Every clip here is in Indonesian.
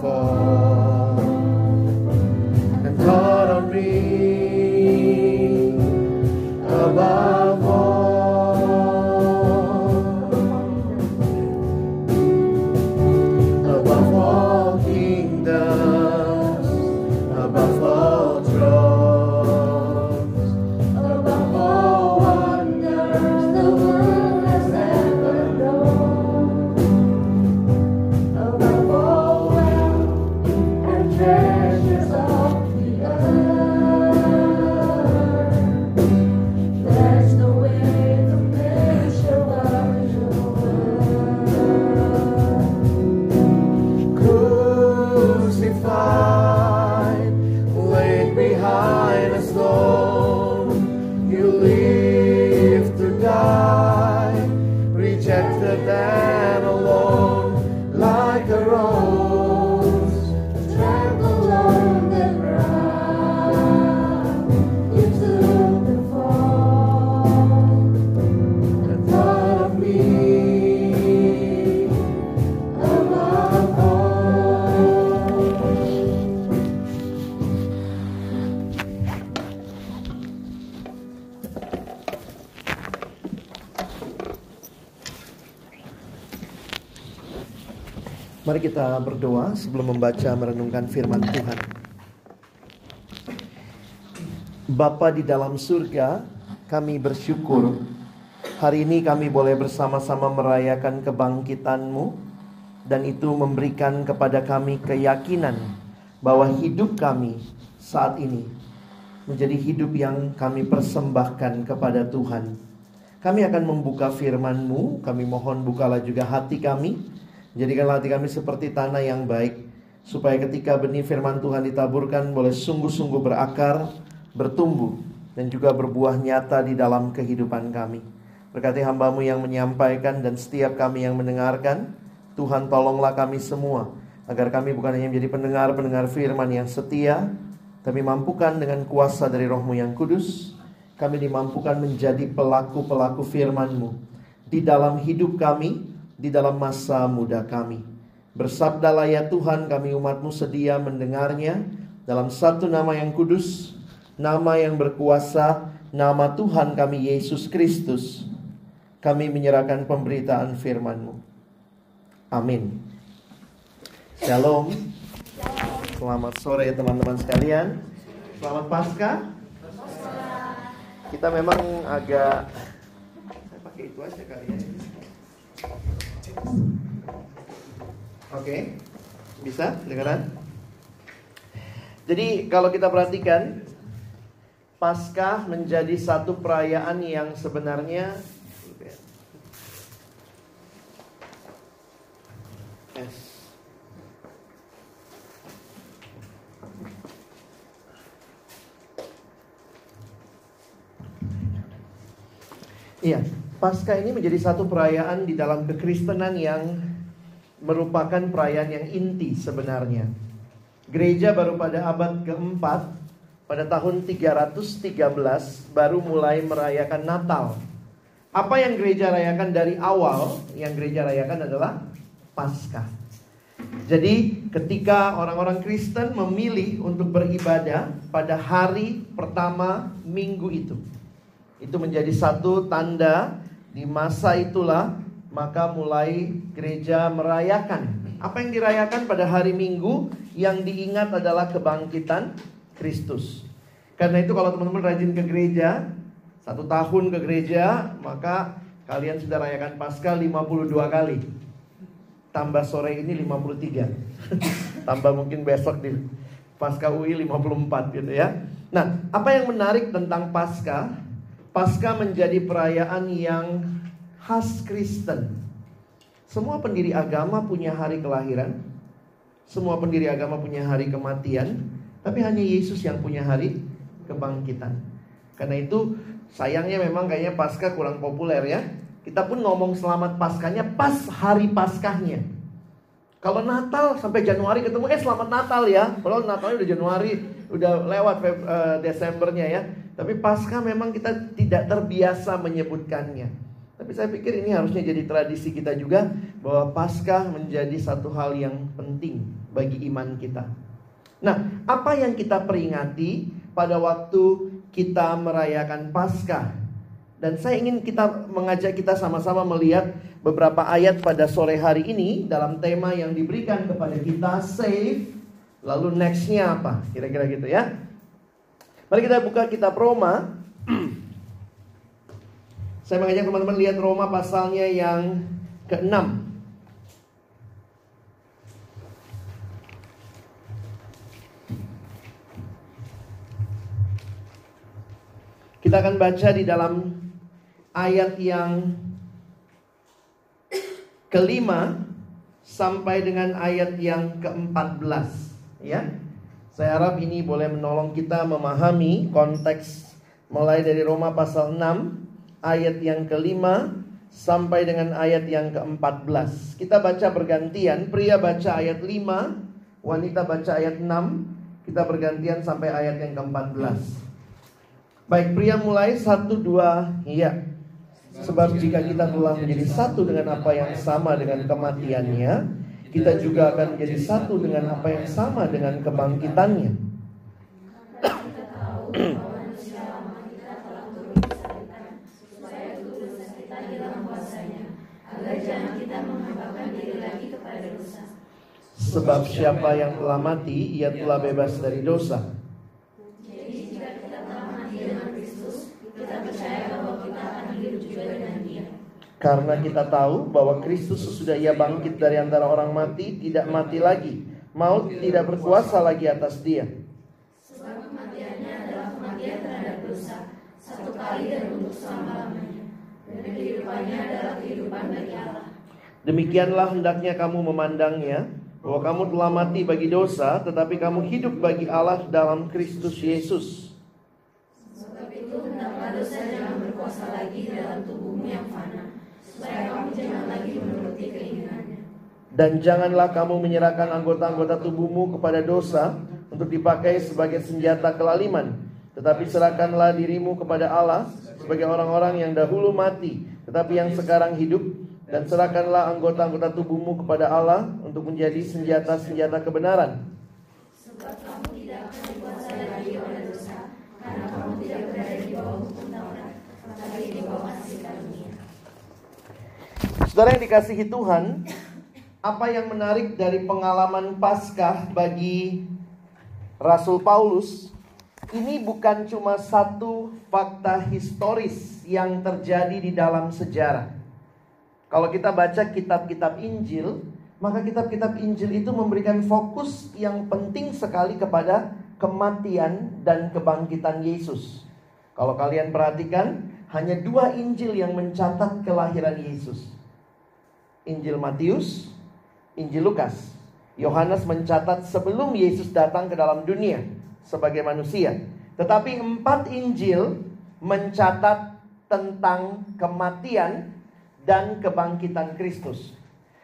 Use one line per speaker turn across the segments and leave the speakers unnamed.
fall Mari kita berdoa sebelum membaca merenungkan firman Tuhan. Bapa di dalam surga, kami bersyukur hari ini kami boleh bersama-sama merayakan kebangkitan-Mu dan itu memberikan kepada kami keyakinan bahwa hidup kami saat ini menjadi hidup yang kami persembahkan kepada Tuhan. Kami akan membuka firman-Mu, kami mohon bukalah juga hati kami Jadikanlah hati kami seperti tanah yang baik Supaya ketika benih firman Tuhan ditaburkan Boleh sungguh-sungguh berakar Bertumbuh Dan juga berbuah nyata di dalam kehidupan kami. Berkati hambamu yang menyampaikan Dan setiap kami yang mendengarkan Tuhan tolonglah kami semua Agar kami bukan hanya menjadi pendengar-pendengar firman yang setia Tapi mampukan dengan kuasa dari rohmu yang kudus Kami dimampukan menjadi pelaku-pelaku firman-Mu. Di dalam hidup kami di dalam masa muda kami. Bersabdalah ya Tuhan kami umatmu sedia mendengarnya dalam satu nama yang kudus, nama yang berkuasa, nama Tuhan kami Yesus Kristus. Kami menyerahkan pemberitaan firman-Mu. Amin. Shalom. Selamat sore teman-teman sekalian. Selamat Paskah. Kita memang agak saya pakai itu aja kali ya. Oke, okay. bisa dengaran? Jadi kalau kita perhatikan, Paskah menjadi satu perayaan yang sebenarnya Yes. Iya, Paskah ini menjadi satu perayaan di dalam kekristenan yang merupakan perayaan yang inti sebenarnya. Gereja baru pada abad keempat, pada tahun 313 baru mulai merayakan Natal. Apa yang gereja rayakan dari awal, yang gereja rayakan adalah Paskah. Jadi ketika orang-orang Kristen memilih untuk beribadah pada hari pertama minggu itu. Itu menjadi satu tanda di masa itulah maka mulai gereja merayakan. Apa yang dirayakan pada hari Minggu yang diingat adalah kebangkitan Kristus. Karena itu kalau teman-teman rajin ke gereja, satu tahun ke gereja, maka kalian sudah rayakan Paskah 52 kali. Tambah sore ini 53. Tambah mungkin besok di Paskah UI 54 gitu ya. Nah, apa yang menarik tentang Paskah? Paskah menjadi perayaan yang khas Kristen. Semua pendiri agama punya hari kelahiran. Semua pendiri agama punya hari kematian. Tapi hanya Yesus yang punya hari kebangkitan. Karena itu sayangnya memang kayaknya Paskah kurang populer ya. Kita pun ngomong selamat Paskahnya pas hari Paskahnya. Kalau Natal sampai Januari ketemu eh selamat Natal ya. Kalau Natalnya udah Januari, udah lewat uh, Desembernya ya. Tapi Paskah memang kita tidak terbiasa menyebutkannya. Tapi saya pikir ini harusnya jadi tradisi kita juga bahwa Paskah menjadi satu hal yang penting bagi iman kita. Nah, apa yang kita peringati pada waktu kita merayakan Paskah? Dan saya ingin kita mengajak kita sama-sama melihat beberapa ayat pada sore hari ini dalam tema yang diberikan kepada kita save. Lalu nextnya apa? Kira-kira gitu ya. Mari kita buka kitab Roma. saya mengajak teman-teman lihat Roma pasalnya yang ke-6. Kita akan baca di dalam ayat yang kelima sampai dengan ayat yang ke-14 ya. Saya harap ini boleh menolong kita memahami konteks mulai dari Roma pasal 6 ayat yang kelima sampai dengan ayat yang ke-14. Kita baca bergantian, pria baca ayat 5, wanita baca ayat 6, kita bergantian sampai ayat yang ke-14. Baik, pria mulai satu dua, iya. Sebab jika kita telah menjadi satu dengan apa yang sama dengan kematiannya, kita juga akan menjadi satu dengan apa yang sama dengan kebangkitannya. Sebab siapa yang telah mati, ia telah bebas dari dosa. Karena kita tahu bahwa Kristus sesudah ia bangkit dari antara orang mati tidak mati lagi. Maut tidak berkuasa lagi atas dia. Sebab kematiannya adalah kematian terhadap dosa. Satu kali dan untuk selama-lamanya. Dan kehidupannya adalah kehidupan bagi Allah. Demikianlah hendaknya kamu memandangnya bahwa kamu telah mati bagi dosa, tetapi kamu hidup bagi Allah dalam Kristus Yesus. Sebab itu hendaklah dosa jangan berkuasa lagi dalam tubuhmu yang fana supaya kamu jangan lagi menuruti keinginannya. Dan janganlah kamu menyerahkan anggota-anggota tubuhmu kepada dosa untuk dipakai sebagai senjata kelaliman. Tetapi serahkanlah dirimu kepada Allah sebagai orang-orang yang dahulu mati, tetapi yang sekarang hidup. Dan serahkanlah anggota-anggota tubuhmu kepada Allah untuk menjadi senjata-senjata kebenaran. Sebab kamu tidak akan dikuasai lagi oleh dosa, karena kamu tidak berada di bawah hukum Taurat, tetapi di bawah kasih karunia. Saudara yang dikasihi Tuhan, apa yang menarik dari pengalaman Paskah bagi Rasul Paulus ini bukan cuma satu fakta historis yang terjadi di dalam sejarah. Kalau kita baca kitab-kitab Injil, maka kitab-kitab Injil itu memberikan fokus yang penting sekali kepada kematian dan kebangkitan Yesus. Kalau kalian perhatikan, hanya dua Injil yang mencatat kelahiran Yesus. Injil Matius, Injil Lukas. Yohanes mencatat sebelum Yesus datang ke dalam dunia sebagai manusia. Tetapi empat Injil mencatat tentang kematian dan kebangkitan Kristus.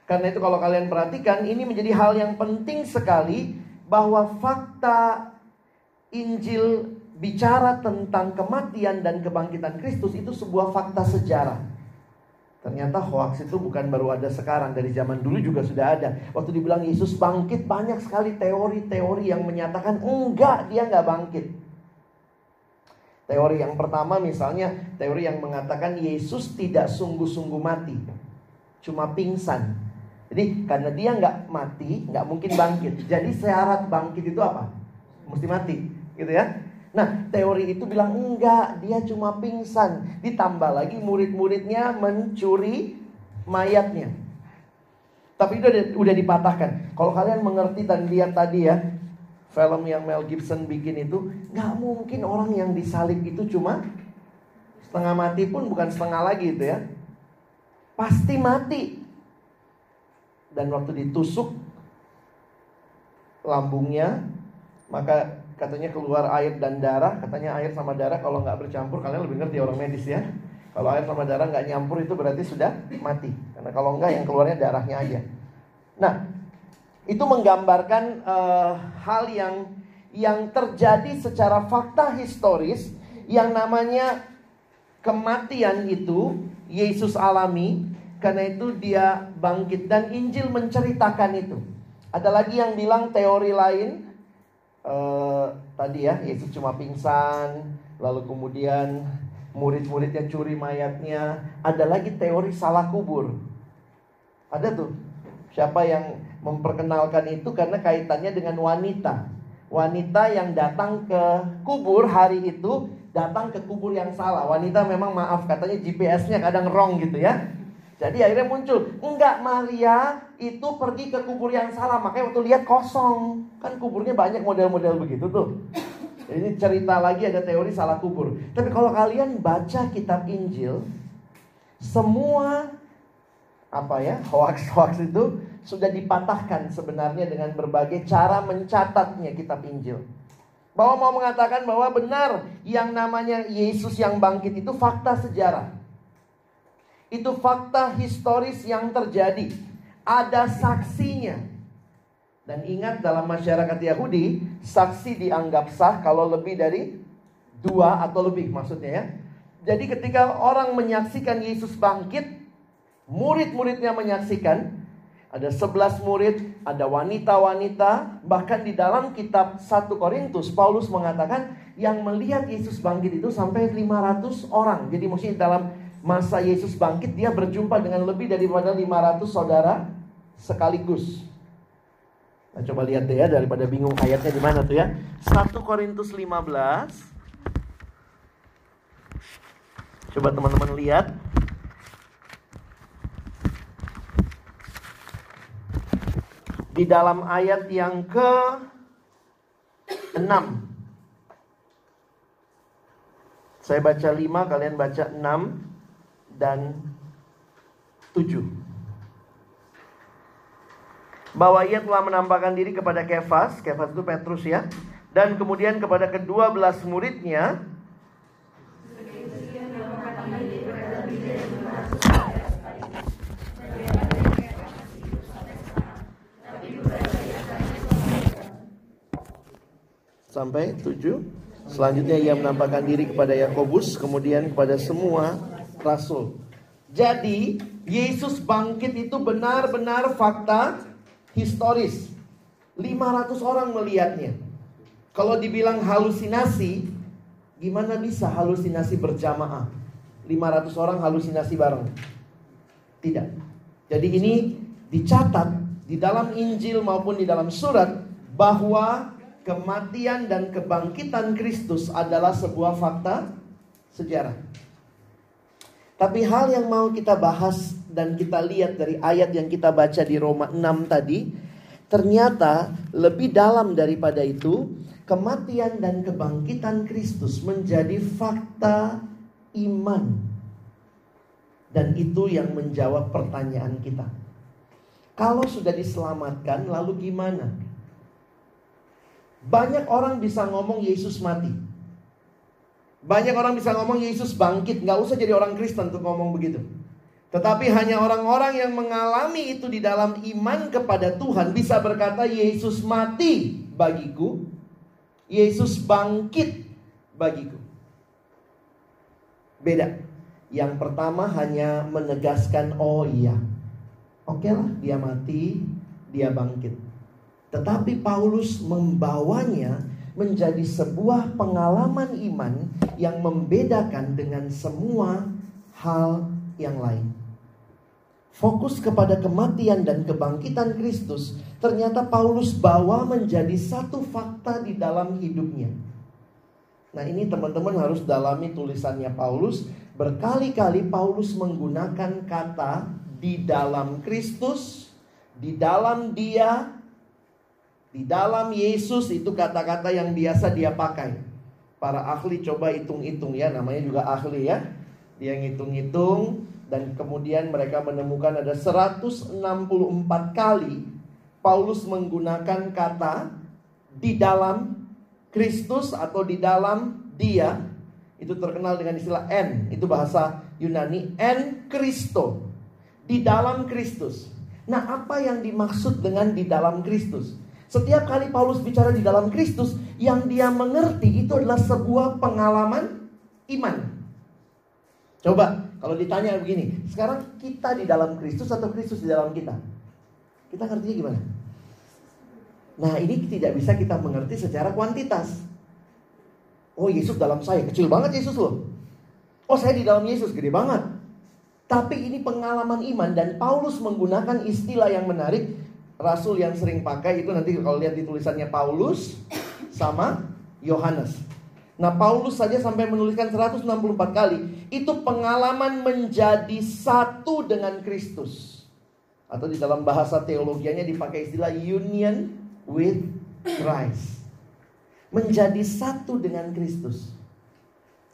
Karena itu kalau kalian perhatikan ini menjadi hal yang penting sekali bahwa fakta Injil bicara tentang kematian dan kebangkitan Kristus itu sebuah fakta sejarah. Ternyata hoax itu bukan baru ada sekarang, dari zaman dulu juga sudah ada. Waktu dibilang Yesus bangkit, banyak sekali teori-teori yang menyatakan enggak, dia enggak bangkit. Teori yang pertama misalnya teori yang mengatakan Yesus tidak sungguh-sungguh mati, cuma pingsan. Jadi karena dia nggak mati, nggak mungkin bangkit. Jadi syarat bangkit itu apa? Mesti mati, gitu ya. Nah teori itu bilang enggak, dia cuma pingsan. Ditambah lagi murid-muridnya mencuri mayatnya. Tapi itu udah, dipatahkan. Kalau kalian mengerti dan lihat tadi ya, film yang Mel Gibson bikin itu nggak mungkin orang yang disalib itu cuma setengah mati pun bukan setengah lagi itu ya pasti mati dan waktu ditusuk lambungnya maka katanya keluar air dan darah katanya air sama darah kalau nggak bercampur kalian lebih ngerti orang medis ya. Kalau air sama darah nggak nyampur itu berarti sudah mati. Karena kalau nggak yang keluarnya darahnya aja. Nah itu menggambarkan uh, hal yang yang terjadi secara fakta historis yang namanya kematian itu Yesus alami karena itu dia bangkit. Dan Injil menceritakan itu. Ada lagi yang bilang teori lain uh, tadi ya Yesus cuma pingsan lalu kemudian murid-muridnya curi mayatnya. Ada lagi teori salah kubur. Ada tuh. Siapa yang memperkenalkan itu karena kaitannya dengan wanita. Wanita yang datang ke kubur hari itu datang ke kubur yang salah. Wanita memang maaf katanya GPS-nya kadang wrong gitu ya. Jadi akhirnya muncul, enggak Maria itu pergi ke kubur yang salah, makanya waktu lihat kosong. Kan kuburnya banyak model-model begitu tuh. Ini cerita lagi ada teori salah kubur. Tapi kalau kalian baca kitab Injil, semua apa ya hoax-hoax itu sudah dipatahkan sebenarnya dengan berbagai cara mencatatnya kitab Injil. Bahwa mau mengatakan bahwa benar yang namanya Yesus yang bangkit itu fakta sejarah. Itu fakta historis yang terjadi. Ada saksinya. Dan ingat dalam masyarakat Yahudi, saksi dianggap sah kalau lebih dari dua atau lebih maksudnya ya. Jadi ketika orang menyaksikan Yesus bangkit, murid-muridnya menyaksikan, ada 11 murid, ada wanita-wanita, bahkan di dalam kitab 1 Korintus Paulus mengatakan yang melihat Yesus bangkit itu sampai 500 orang. Jadi maksudnya dalam masa Yesus bangkit dia berjumpa dengan lebih daripada 500 saudara sekaligus. Nah, coba lihat deh ya daripada bingung ayatnya di mana tuh ya. 1 Korintus 15 Coba teman-teman lihat di dalam ayat yang ke 6. Saya baca 5, kalian baca 6 dan 7. Bahwa ia telah menampakkan diri kepada Kefas, Kefas itu Petrus ya, dan kemudian kepada kedua belas muridnya, sampai 7. Selanjutnya ia menampakkan diri kepada Yakobus, kemudian kepada semua rasul. Jadi, Yesus bangkit itu benar-benar fakta historis. 500 orang melihatnya. Kalau dibilang halusinasi, gimana bisa halusinasi berjamaah? 500 orang halusinasi bareng. Tidak. Jadi ini dicatat di dalam Injil maupun di dalam surat bahwa kematian dan kebangkitan Kristus adalah sebuah fakta sejarah. Tapi hal yang mau kita bahas dan kita lihat dari ayat yang kita baca di Roma 6 tadi, ternyata lebih dalam daripada itu, kematian dan kebangkitan Kristus menjadi fakta iman. Dan itu yang menjawab pertanyaan kita. Kalau sudah diselamatkan, lalu gimana? Banyak orang bisa ngomong Yesus mati. Banyak orang bisa ngomong Yesus bangkit, nggak usah jadi orang Kristen untuk ngomong begitu. Tetapi hanya orang-orang yang mengalami itu di dalam iman kepada Tuhan bisa berkata Yesus mati bagiku, Yesus bangkit bagiku. Beda. Yang pertama hanya menegaskan oh iya. Oke lah, dia mati, dia bangkit. Tetapi Paulus membawanya menjadi sebuah pengalaman iman yang membedakan dengan semua hal yang lain. Fokus kepada kematian dan kebangkitan Kristus, ternyata Paulus bawa menjadi satu fakta di dalam hidupnya. Nah, ini teman-teman harus dalami tulisannya Paulus. Berkali-kali Paulus menggunakan kata di dalam Kristus, di dalam Dia, di dalam Yesus itu kata-kata yang biasa dia pakai. Para ahli coba hitung-hitung ya, namanya juga ahli ya. Dia ngitung-hitung dan kemudian mereka menemukan ada 164 kali Paulus menggunakan kata di dalam Kristus atau di dalam dia itu terkenal dengan istilah N, itu bahasa Yunani N Kristo. Di dalam Kristus. Nah, apa yang dimaksud dengan di dalam Kristus? Setiap kali Paulus bicara di dalam Kristus, yang dia mengerti itu adalah sebuah pengalaman iman. Coba kalau ditanya begini, sekarang kita di dalam Kristus atau Kristus di dalam kita? Kita ngertinya gimana? Nah ini tidak bisa kita mengerti secara kuantitas. Oh Yesus dalam saya, kecil banget Yesus loh. Oh saya di dalam Yesus, gede banget. Tapi ini pengalaman iman dan Paulus menggunakan istilah yang menarik rasul yang sering pakai itu nanti kalau lihat di tulisannya Paulus sama Yohanes. Nah, Paulus saja sampai menuliskan 164 kali itu pengalaman menjadi satu dengan Kristus. Atau di dalam bahasa teologianya dipakai istilah union with Christ. Menjadi satu dengan Kristus.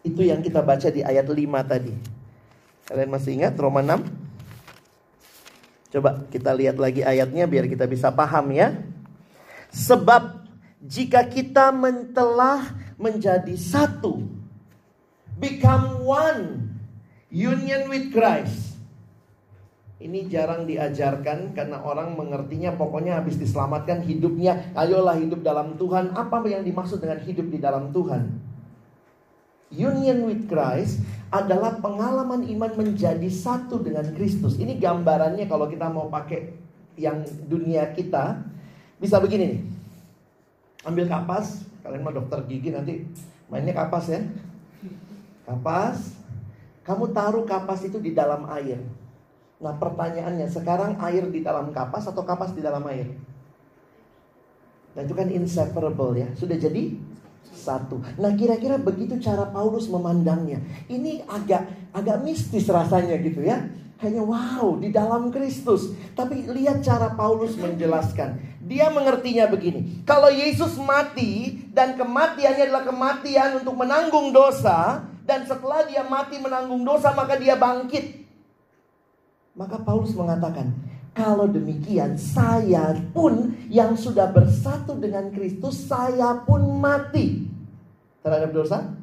Itu yang kita baca di ayat 5 tadi. Kalian masih ingat Roma 6? Coba kita lihat lagi ayatnya biar kita bisa paham ya. Sebab jika kita telah menjadi satu, become one, union with Christ. Ini jarang diajarkan karena orang mengertinya pokoknya habis diselamatkan hidupnya, ayolah hidup dalam Tuhan. Apa yang dimaksud dengan hidup di dalam Tuhan? Union with Christ adalah pengalaman iman menjadi satu dengan Kristus. Ini gambarannya kalau kita mau pakai yang dunia kita bisa begini nih. Ambil kapas, kalian mah dokter gigi nanti mainnya kapas ya. Kapas, kamu taruh kapas itu di dalam air. Nah pertanyaannya, sekarang air di dalam kapas atau kapas di dalam air? Nah itu kan inseparable ya. Sudah jadi satu. Nah, kira-kira begitu cara Paulus memandangnya. Ini agak agak mistis rasanya gitu ya. Hanya wow, di dalam Kristus. Tapi lihat cara Paulus menjelaskan. Dia mengertinya begini. Kalau Yesus mati dan kematiannya adalah kematian untuk menanggung dosa dan setelah dia mati menanggung dosa maka dia bangkit. Maka Paulus mengatakan, kalau demikian, saya pun yang sudah bersatu dengan Kristus, saya pun mati terhadap dosa.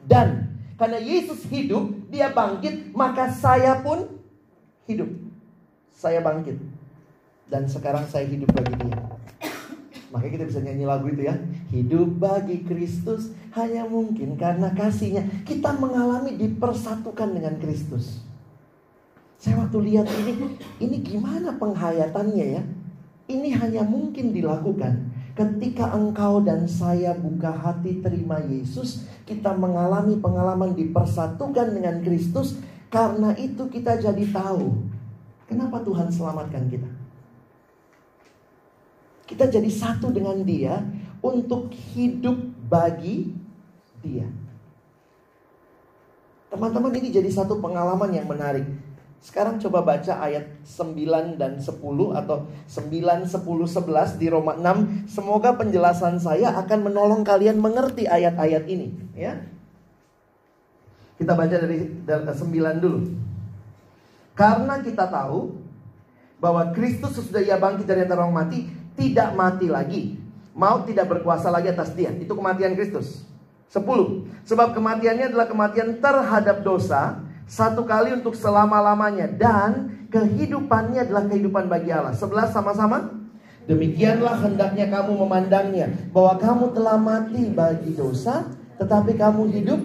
Dan karena Yesus hidup, dia bangkit, maka saya pun hidup. Saya bangkit. Dan sekarang saya hidup bagi dia. Makanya kita bisa nyanyi lagu itu ya. Hidup bagi Kristus hanya mungkin karena kasihnya. Kita mengalami dipersatukan dengan Kristus. Saya waktu lihat ini, ini gimana penghayatannya ya? Ini hanya mungkin dilakukan ketika engkau dan saya buka hati terima Yesus, kita mengalami pengalaman dipersatukan dengan Kristus. Karena itu kita jadi tahu kenapa Tuhan selamatkan kita. Kita jadi satu dengan Dia untuk hidup bagi Dia. Teman-teman ini jadi satu pengalaman yang menarik. Sekarang coba baca ayat 9 dan 10 atau 9, 10, 11 di Roma 6. Semoga penjelasan saya akan menolong kalian mengerti ayat-ayat ini. Ya. Kita baca dari, dari 9 dulu. Karena kita tahu bahwa Kristus sesudah ia bangkit dari antara orang mati tidak mati lagi. Maut tidak berkuasa lagi atas dia. Itu kematian Kristus. Sepuluh. Sebab kematiannya adalah kematian terhadap dosa. Satu kali untuk selama-lamanya. Dan kehidupannya adalah kehidupan bagi Allah. Sebelas sama-sama. Demikianlah hendaknya kamu memandangnya. Bahwa kamu telah mati bagi dosa. Tetapi kamu hidup.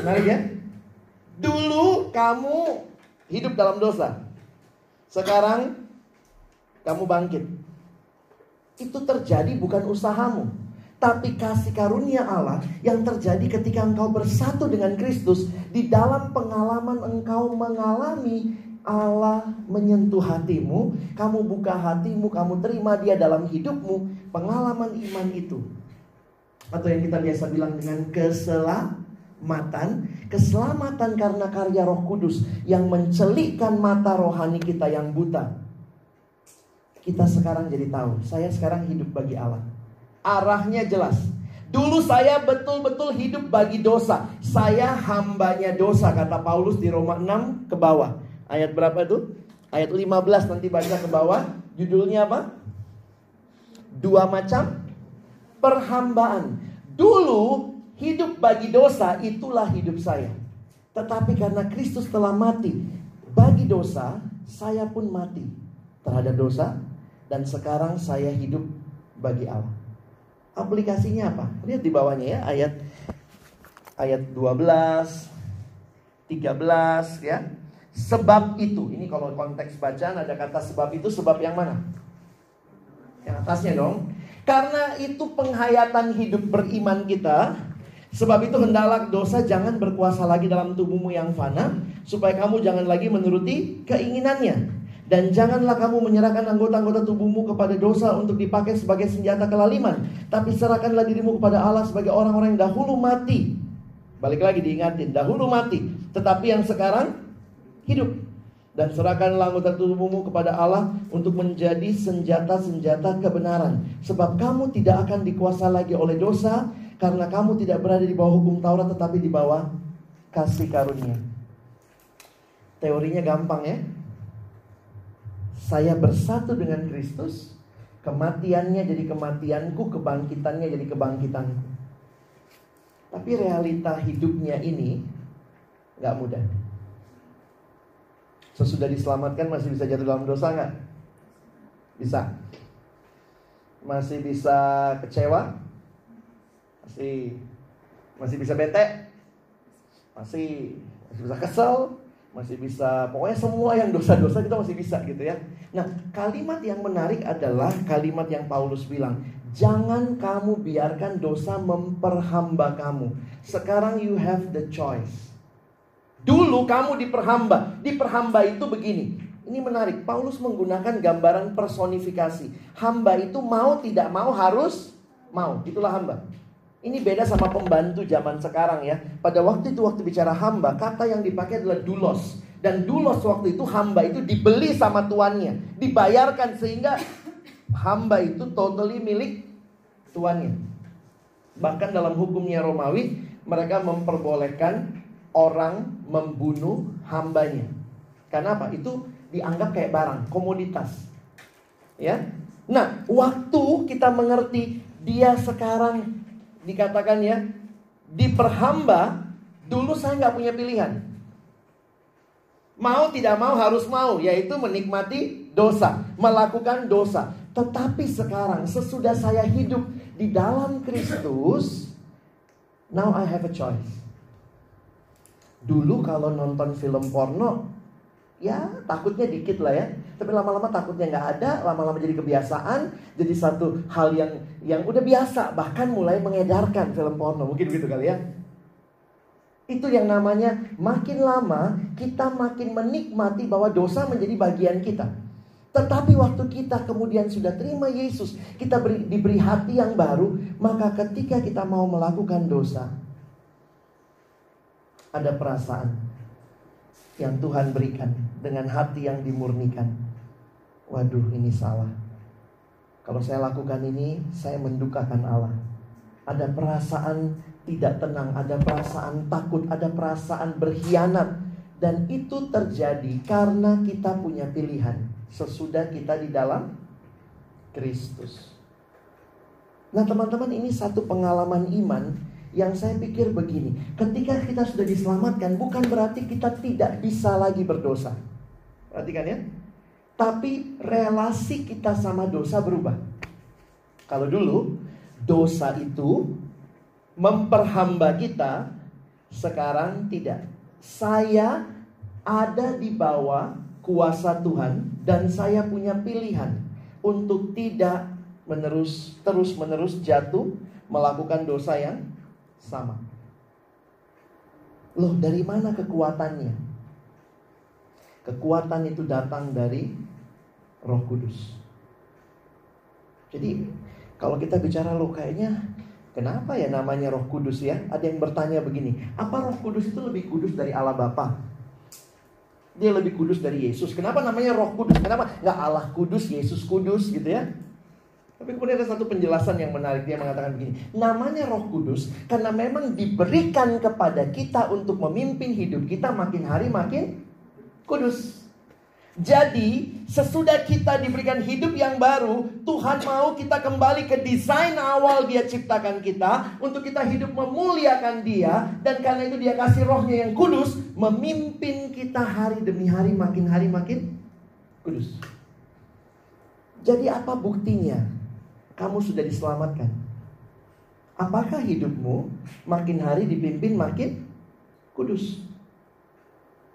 Menarik ya. Dulu kamu hidup dalam dosa. Sekarang kamu bangkit. Itu terjadi bukan usahamu, tapi kasih karunia Allah yang terjadi ketika engkau bersatu dengan Kristus di dalam pengalaman engkau mengalami Allah menyentuh hatimu, kamu buka hatimu, kamu terima dia dalam hidupmu, pengalaman iman itu. Atau yang kita biasa bilang dengan keselamatan, keselamatan karena karya Roh Kudus yang mencelikkan mata rohani kita yang buta. Kita sekarang jadi tahu, saya sekarang hidup bagi Allah. Arahnya jelas. Dulu saya betul-betul hidup bagi dosa. Saya hambanya dosa kata Paulus di Roma 6 ke bawah. Ayat berapa itu? Ayat 15 nanti baca ke bawah. Judulnya apa? Dua macam perhambaan. Dulu hidup bagi dosa itulah hidup saya. Tetapi karena Kristus telah mati bagi dosa, saya pun mati terhadap dosa dan sekarang saya hidup bagi Allah. Aplikasinya apa? Lihat di bawahnya ya ayat ayat 12 13 ya. Sebab itu, ini kalau konteks bacaan ada kata sebab itu sebab yang mana? Yang atasnya dong. Karena itu penghayatan hidup beriman kita. Sebab itu hendaklah dosa jangan berkuasa lagi dalam tubuhmu yang fana. Supaya kamu jangan lagi menuruti keinginannya. Dan janganlah kamu menyerahkan anggota-anggota tubuhmu kepada dosa untuk dipakai sebagai senjata kelaliman. Tapi serahkanlah dirimu kepada Allah sebagai orang-orang yang dahulu mati. Balik lagi diingatin, dahulu mati. Tetapi yang sekarang hidup. Dan serahkanlah anggota tubuhmu kepada Allah untuk menjadi senjata-senjata kebenaran. Sebab kamu tidak akan dikuasa lagi oleh dosa karena kamu tidak berada di bawah hukum Taurat tetapi di bawah kasih karunia. Teorinya gampang ya. Saya bersatu dengan Kristus, kematiannya jadi kematianku, kebangkitannya jadi kebangkitanku. Tapi realita hidupnya ini nggak mudah. Sesudah diselamatkan masih bisa jatuh dalam dosa nggak? Bisa. Masih bisa kecewa? Masih masih bisa bete? Masih masih bisa kesel? Masih bisa pokoknya semua yang dosa-dosa kita masih bisa gitu ya. Nah, kalimat yang menarik adalah kalimat yang Paulus bilang, jangan kamu biarkan dosa memperhamba kamu. Sekarang you have the choice. Dulu kamu diperhamba. Diperhamba itu begini. Ini menarik. Paulus menggunakan gambaran personifikasi. Hamba itu mau tidak mau harus mau. Itulah hamba. Ini beda sama pembantu zaman sekarang ya. Pada waktu itu waktu bicara hamba, kata yang dipakai adalah dulos. Dan dulos waktu itu hamba itu dibeli sama tuannya. Dibayarkan sehingga hamba itu totally milik tuannya. Bahkan dalam hukumnya Romawi, mereka memperbolehkan orang membunuh hambanya. Karena apa? Itu dianggap kayak barang, komoditas. Ya. Nah, waktu kita mengerti dia sekarang dikatakan ya diperhamba, dulu saya nggak punya pilihan. Mau tidak mau harus mau, yaitu menikmati dosa, melakukan dosa. Tetapi sekarang sesudah saya hidup di dalam Kristus, now I have a choice. Dulu kalau nonton film porno, ya takutnya dikit lah ya. Tapi lama-lama takutnya nggak ada, lama-lama jadi kebiasaan, jadi satu hal yang yang udah biasa, bahkan mulai mengedarkan film porno, mungkin begitu kali ya. Itu yang namanya makin lama kita makin menikmati bahwa dosa menjadi bagian kita. Tetapi waktu kita kemudian sudah terima Yesus, kita beri, diberi hati yang baru, maka ketika kita mau melakukan dosa, ada perasaan yang Tuhan berikan dengan hati yang dimurnikan. Waduh, ini salah. Kalau saya lakukan ini, saya mendukakan Allah. Ada perasaan tidak tenang, ada perasaan takut, ada perasaan berkhianat. Dan itu terjadi karena kita punya pilihan sesudah kita di dalam Kristus. Nah teman-teman ini satu pengalaman iman yang saya pikir begini. Ketika kita sudah diselamatkan bukan berarti kita tidak bisa lagi berdosa. Perhatikan ya. Tapi relasi kita sama dosa berubah. Kalau dulu dosa itu memperhamba kita, sekarang tidak. Saya ada di bawah kuasa Tuhan dan saya punya pilihan untuk tidak menerus terus menerus jatuh melakukan dosa yang sama. Loh, dari mana kekuatannya? Kekuatan itu datang dari Roh Kudus. Jadi, kalau kita bicara loh kayaknya kenapa ya namanya Roh Kudus ya? Ada yang bertanya begini, apa Roh Kudus itu lebih kudus dari Allah Bapa? Dia lebih kudus dari Yesus. Kenapa namanya Roh Kudus? Kenapa nggak Allah Kudus, Yesus Kudus gitu ya? Tapi kemudian ada satu penjelasan yang menarik dia mengatakan begini, namanya Roh Kudus karena memang diberikan kepada kita untuk memimpin hidup kita makin hari makin kudus. Jadi, sesudah kita diberikan hidup yang baru, Tuhan mau kita kembali ke desain awal Dia ciptakan kita untuk kita hidup memuliakan Dia dan karena itu Dia kasih rohnya yang kudus memimpin kita hari demi hari makin hari makin kudus. Jadi apa buktinya? Kamu sudah diselamatkan. Apakah hidupmu makin hari dipimpin makin kudus?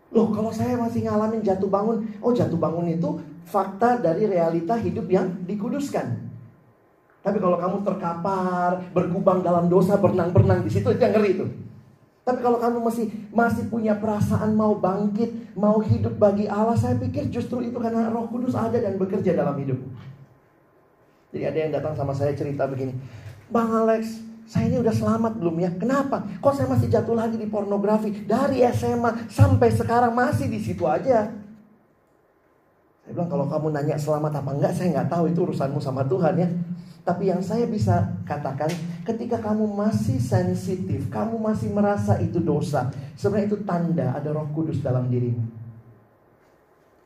Loh, kalau saya masih ngalamin jatuh bangun, oh jatuh bangun itu fakta dari realita hidup yang dikuduskan. Tapi kalau kamu terkapar, berkubang dalam dosa, berenang-berenang di situ itu yang ngeri itu. Tapi kalau kamu masih masih punya perasaan mau bangkit, mau hidup bagi Allah, saya pikir justru itu karena Roh Kudus ada dan bekerja dalam hidup. Jadi ada yang datang sama saya cerita begini, Bang Alex, saya ini udah selamat belum ya? Kenapa? Kok saya masih jatuh lagi di pornografi dari SMA sampai sekarang masih di situ aja? Saya bilang kalau kamu nanya selamat apa enggak, saya nggak tahu itu urusanmu sama Tuhan ya. Tapi yang saya bisa katakan, ketika kamu masih sensitif, kamu masih merasa itu dosa, sebenarnya itu tanda ada Roh Kudus dalam dirimu.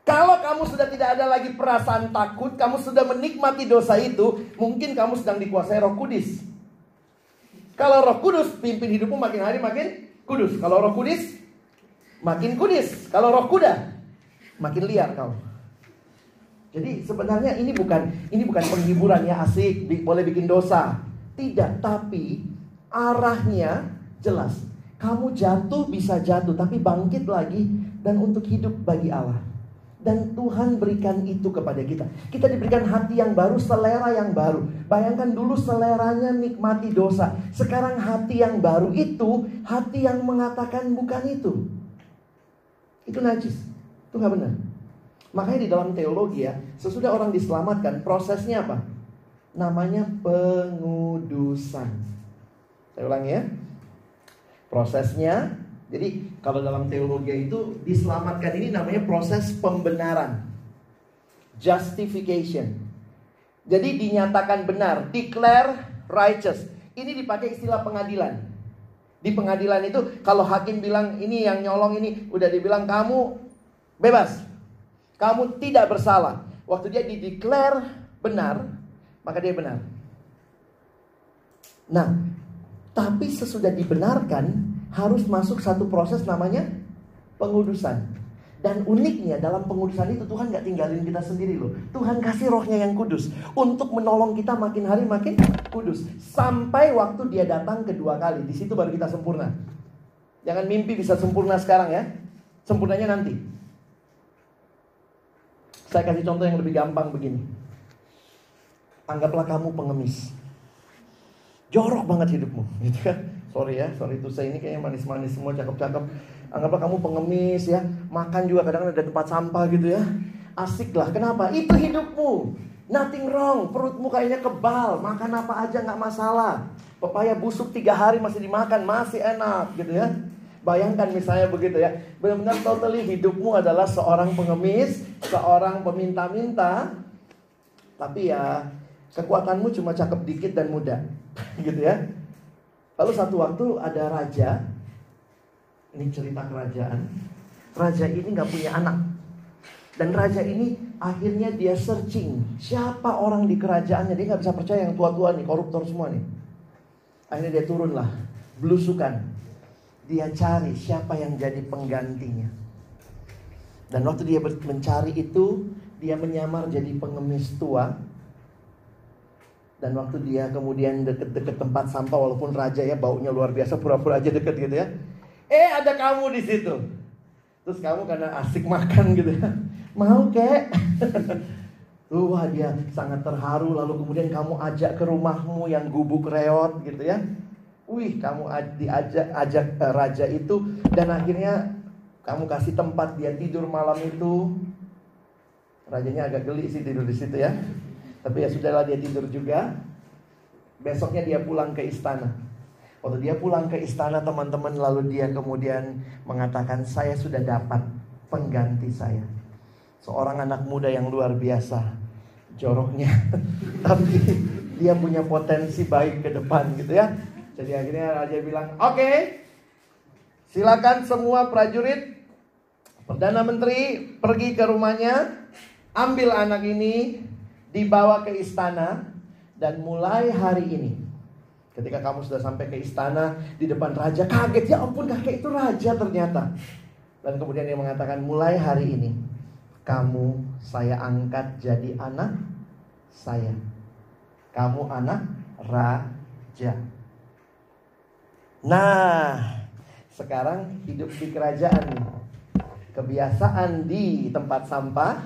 Kalau kamu sudah tidak ada lagi perasaan takut, kamu sudah menikmati dosa itu, mungkin kamu sedang dikuasai Roh Kudus. Kalau Roh Kudus pimpin hidupmu makin hari makin kudus. Kalau Roh Kudus makin kudus. Kalau Roh Kuda makin liar kau. Jadi sebenarnya ini bukan ini bukan penghiburan ya asik, boleh bikin dosa. Tidak, tapi arahnya jelas. Kamu jatuh bisa jatuh, tapi bangkit lagi dan untuk hidup bagi Allah. Dan Tuhan berikan itu kepada kita. Kita diberikan hati yang baru, selera yang baru. Bayangkan dulu seleranya nikmati dosa. Sekarang hati yang baru itu, hati yang mengatakan bukan itu. Itu najis. Itu gak benar. Makanya di dalam teologi ya, sesudah orang diselamatkan, prosesnya apa? Namanya pengudusan. Saya ulangi ya. Prosesnya jadi kalau dalam teologi itu diselamatkan ini namanya proses pembenaran. Justification. Jadi dinyatakan benar, declare righteous. Ini dipakai istilah pengadilan. Di pengadilan itu kalau hakim bilang ini yang nyolong ini udah dibilang kamu bebas. Kamu tidak bersalah. Waktu dia dideklar benar, maka dia benar. Nah, tapi sesudah dibenarkan, harus masuk satu proses namanya pengudusan. Dan uniknya dalam pengudusan itu Tuhan gak tinggalin kita sendiri loh. Tuhan kasih rohnya yang kudus. Untuk menolong kita makin hari makin kudus. Sampai waktu dia datang kedua kali. Di situ baru kita sempurna. Jangan mimpi bisa sempurna sekarang ya. Sempurnanya nanti. Saya kasih contoh yang lebih gampang begini. Anggaplah kamu pengemis. Jorok banget hidupmu. Gitu kan sorry ya, sorry itu saya ini kayaknya manis-manis semua cakep-cakep. Anggaplah kamu pengemis ya, makan juga kadang ada tempat sampah gitu ya. Asik lah, kenapa? Itu hidupmu. Nothing wrong, perutmu kayaknya kebal, makan apa aja nggak masalah. Pepaya busuk tiga hari masih dimakan, masih enak gitu ya. Bayangkan misalnya begitu ya, benar-benar totally hidupmu adalah seorang pengemis, seorang peminta-minta, tapi ya kekuatanmu cuma cakep dikit dan muda, gitu ya. Lalu satu waktu ada raja, ini cerita kerajaan. Raja ini nggak punya anak. Dan raja ini akhirnya dia searching siapa orang di kerajaannya. Dia nggak bisa percaya yang tua-tua nih, koruptor semua nih. Akhirnya dia turunlah, belusukan. Dia cari siapa yang jadi penggantinya. Dan waktu dia mencari itu, dia menyamar jadi pengemis tua. Dan waktu dia kemudian deket-deket tempat sampah, walaupun raja ya baunya luar biasa, pura-pura aja deket gitu ya. Eh ada kamu di situ. Terus kamu karena asik makan gitu ya. Mau kek? Wah dia sangat terharu lalu kemudian kamu ajak ke rumahmu yang gubuk reot gitu ya. Wih kamu diajak ajak uh, raja itu dan akhirnya kamu kasih tempat dia tidur malam itu. Rajanya agak geli sih tidur di situ ya. Tapi ya sudahlah dia tidur juga. Besoknya dia pulang ke istana. Waktu dia pulang ke istana teman-teman lalu dia kemudian mengatakan saya sudah dapat pengganti saya seorang anak muda yang luar biasa joroknya tapi dia punya potensi baik ke depan gitu ya jadi akhirnya raja bilang oke okay, silakan semua prajurit perdana menteri pergi ke rumahnya ambil anak ini dibawa ke istana dan mulai hari ini ketika kamu sudah sampai ke istana di depan raja kaget ya ampun kakek itu raja ternyata dan kemudian dia mengatakan mulai hari ini kamu saya angkat jadi anak saya. Kamu anak raja. Nah, sekarang hidup di kerajaan Kebiasaan di tempat sampah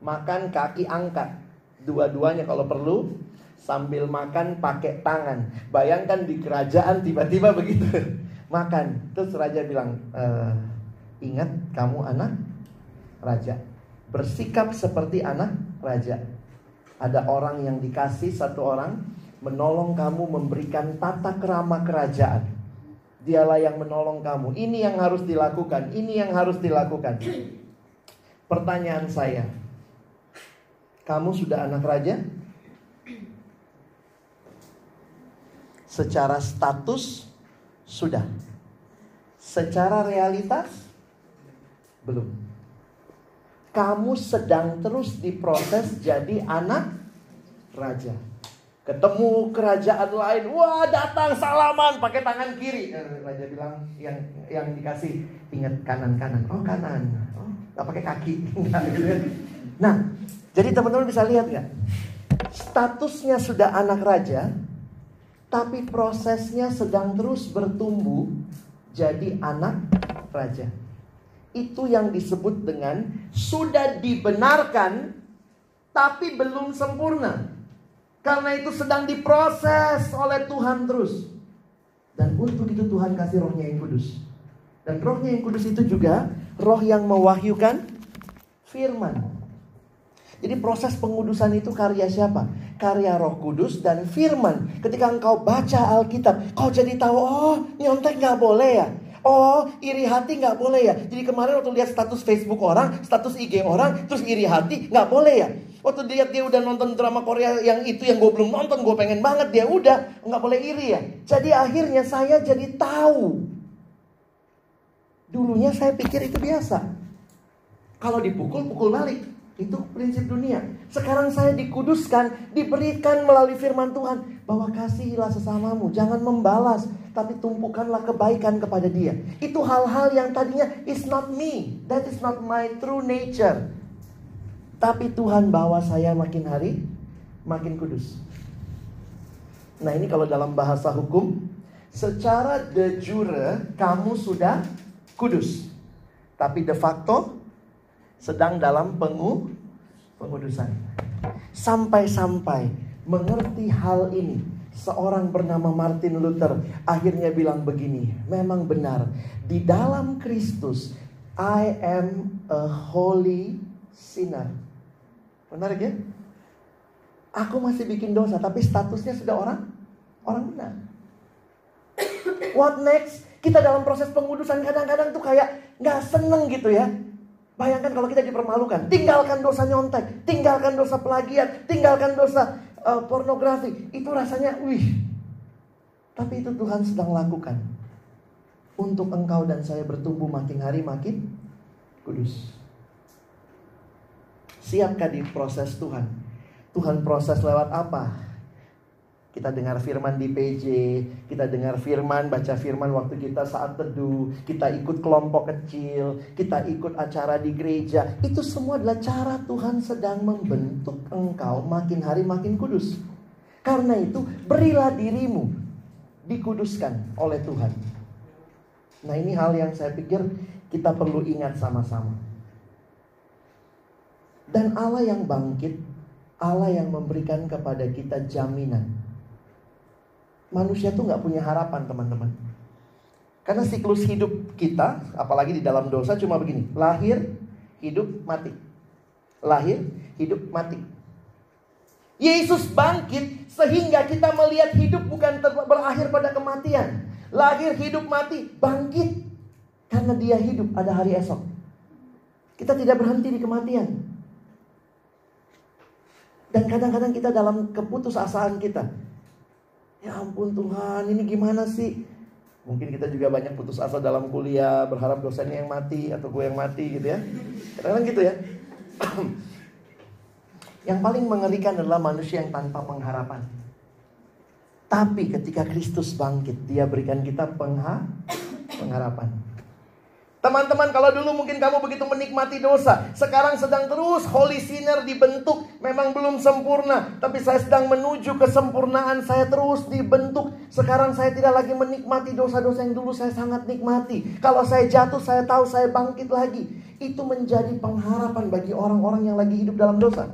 makan kaki angkat. Dua-duanya kalau perlu sambil makan pakai tangan. Bayangkan di kerajaan tiba-tiba begitu makan. Terus raja bilang, e, ingat kamu anak raja bersikap seperti anak raja. Ada orang yang dikasih satu orang menolong kamu memberikan tata kerama kerajaan. Dialah yang menolong kamu. Ini yang harus dilakukan, ini yang harus dilakukan. Pertanyaan saya, kamu sudah anak raja? Secara status sudah. Secara realitas belum kamu sedang terus diproses jadi anak raja. Ketemu kerajaan lain, wah datang salaman pakai tangan kiri. Eh, raja bilang yang yang dikasih ingat kanan kanan. Oh kanan, oh nggak pakai kaki. nah, jadi teman-teman bisa lihat ya, statusnya sudah anak raja, tapi prosesnya sedang terus bertumbuh jadi anak raja itu yang disebut dengan sudah dibenarkan tapi belum sempurna. Karena itu sedang diproses oleh Tuhan terus. Dan untuk itu Tuhan kasih rohnya yang kudus. Dan rohnya yang kudus itu juga roh yang mewahyukan firman. Jadi proses pengudusan itu karya siapa? Karya roh kudus dan firman. Ketika engkau baca Alkitab, kau jadi tahu, oh nyontek gak boleh ya. Oh, iri hati nggak boleh ya. Jadi kemarin waktu lihat status Facebook orang, status IG orang, terus iri hati nggak boleh ya. Waktu lihat dia udah nonton drama Korea yang itu yang gue belum nonton, gue pengen banget dia udah nggak boleh iri ya. Jadi akhirnya saya jadi tahu. Dulunya saya pikir itu biasa. Kalau dipukul, pukul balik. Itu prinsip dunia. Sekarang saya dikuduskan, diberikan melalui firman Tuhan bahwa kasihilah sesamamu, jangan membalas, tapi tumpukanlah kebaikan kepada dia. Itu hal-hal yang tadinya is not me, that is not my true nature. Tapi Tuhan bawa saya makin hari makin kudus. Nah, ini kalau dalam bahasa hukum, secara de jure kamu sudah kudus. Tapi de facto sedang dalam pengu pengudusan. Sampai-sampai mengerti hal ini, seorang bernama Martin Luther akhirnya bilang begini, memang benar, di dalam Kristus I am a holy sinner. Menarik ya? Aku masih bikin dosa, tapi statusnya sudah orang orang benar. What next? Kita dalam proses pengudusan kadang-kadang tuh kayak nggak seneng gitu ya. Bayangkan kalau kita dipermalukan. Tinggalkan dosa nyontek, tinggalkan dosa plagiat, tinggalkan dosa uh, pornografi. Itu rasanya, wih. Tapi itu Tuhan sedang lakukan. Untuk engkau dan saya bertumbuh makin hari makin kudus. Siapkah di proses Tuhan? Tuhan proses lewat apa? Kita dengar firman di PJ, kita dengar firman, baca firman waktu kita saat teduh, kita ikut kelompok kecil, kita ikut acara di gereja. Itu semua adalah cara Tuhan sedang membentuk engkau makin hari makin kudus. Karena itu, berilah dirimu dikuduskan oleh Tuhan. Nah, ini hal yang saya pikir kita perlu ingat sama-sama. Dan Allah yang bangkit, Allah yang memberikan kepada kita jaminan manusia tuh nggak punya harapan teman-teman. Karena siklus hidup kita, apalagi di dalam dosa cuma begini. Lahir, hidup, mati. Lahir, hidup, mati. Yesus bangkit sehingga kita melihat hidup bukan berakhir pada kematian. Lahir, hidup, mati, bangkit. Karena dia hidup ada hari esok. Kita tidak berhenti di kematian. Dan kadang-kadang kita dalam keputusasaan kita. Ya ampun Tuhan, ini gimana sih? Mungkin kita juga banyak putus asa dalam kuliah, berharap dosennya yang mati atau gue yang mati gitu ya. Kadang-kadang gitu ya. yang paling mengerikan adalah manusia yang tanpa pengharapan. Tapi ketika Kristus bangkit, dia berikan kita pengha pengharapan. Teman-teman, kalau dulu mungkin kamu begitu menikmati dosa, sekarang sedang terus holy sinner dibentuk, memang belum sempurna, tapi saya sedang menuju kesempurnaan, saya terus dibentuk. Sekarang saya tidak lagi menikmati dosa-dosa yang dulu saya sangat nikmati. Kalau saya jatuh, saya tahu saya bangkit lagi. Itu menjadi pengharapan bagi orang-orang yang lagi hidup dalam dosa.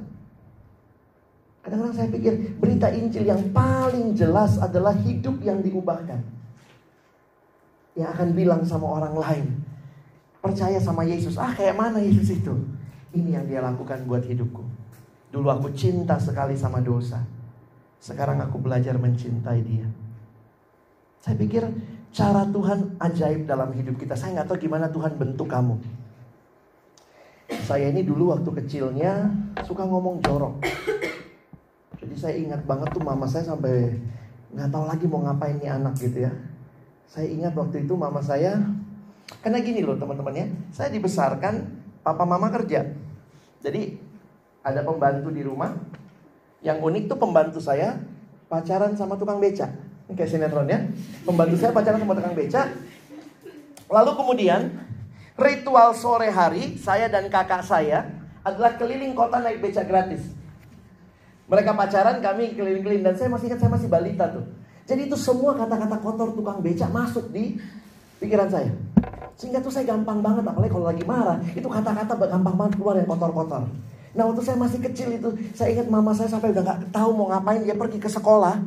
Kadang-kadang saya pikir berita Injil yang paling jelas adalah hidup yang diubahkan. Yang akan bilang sama orang lain, percaya sama Yesus. Ah, kayak mana Yesus itu? Ini yang dia lakukan buat hidupku. Dulu aku cinta sekali sama dosa. Sekarang aku belajar mencintai dia. Saya pikir cara Tuhan ajaib dalam hidup kita. Saya nggak tahu gimana Tuhan bentuk kamu. Saya ini dulu waktu kecilnya suka ngomong jorok. Jadi saya ingat banget tuh mama saya sampai nggak tahu lagi mau ngapain nih anak gitu ya. Saya ingat waktu itu mama saya karena gini loh teman-teman ya, saya dibesarkan papa mama kerja. Jadi ada pembantu di rumah. Yang unik tuh pembantu saya pacaran sama tukang beca. Ini kayak sinetron ya. Pembantu saya pacaran sama tukang beca. Lalu kemudian ritual sore hari saya dan kakak saya adalah keliling kota naik beca gratis. Mereka pacaran, kami keliling-keliling dan saya masih ingat saya masih balita tuh. Jadi itu semua kata-kata kotor tukang beca masuk di pikiran saya. Sehingga tuh saya gampang banget, apalagi kalau lagi marah, itu kata-kata gampang banget keluar yang kotor-kotor. Nah waktu saya masih kecil itu, saya ingat mama saya sampai udah gak tahu mau ngapain, dia pergi ke sekolah.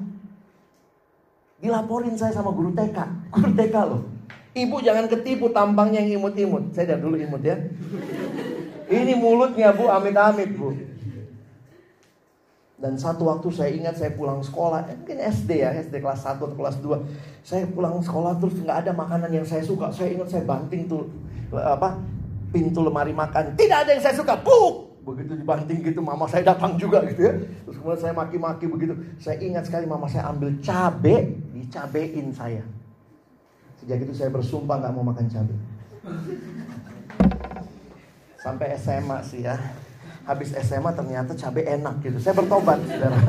Dilaporin saya sama guru TK, guru TK loh. Ibu jangan ketipu tampangnya yang imut-imut. Saya dari dulu imut ya. Ini mulutnya bu, amit-amit bu. Dan satu waktu saya ingat saya pulang sekolah, eh, mungkin SD ya, SD kelas 1 atau kelas 2. Saya pulang sekolah terus nggak ada makanan yang saya suka. Saya ingat saya banting tuh apa pintu lemari makan. Tidak ada yang saya suka. Buk! Begitu dibanting gitu, mama saya datang juga gitu ya. Terus kemudian saya maki-maki begitu. Saya ingat sekali mama saya ambil cabe, dicabein saya. Sejak itu saya bersumpah nggak mau makan cabe. Sampai SMA sih ya habis SMA ternyata cabai enak gitu. Saya bertobat, saudara.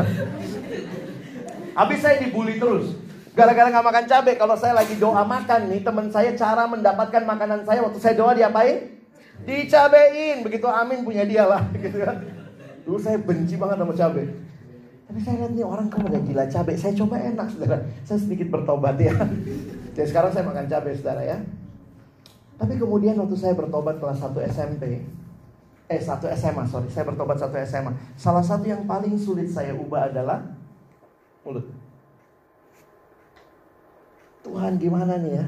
Habis saya dibully terus. Gara-gara nggak makan cabai. Kalau saya lagi doa makan nih, teman saya cara mendapatkan makanan saya waktu saya doa diapain? Dicabein. Begitu amin punya dia lah. Gitu kan. Dulu saya benci banget sama cabai. Tapi saya lihat nih orang kamu udah gila cabai. Saya coba enak, saudara. Saya sedikit bertobat ya. Jadi sekarang saya makan cabai, saudara ya. Tapi kemudian waktu saya bertobat kelas 1 SMP, eh satu SMA sorry saya bertobat satu SMA salah satu yang paling sulit saya ubah adalah mulut. Tuhan gimana nih ya?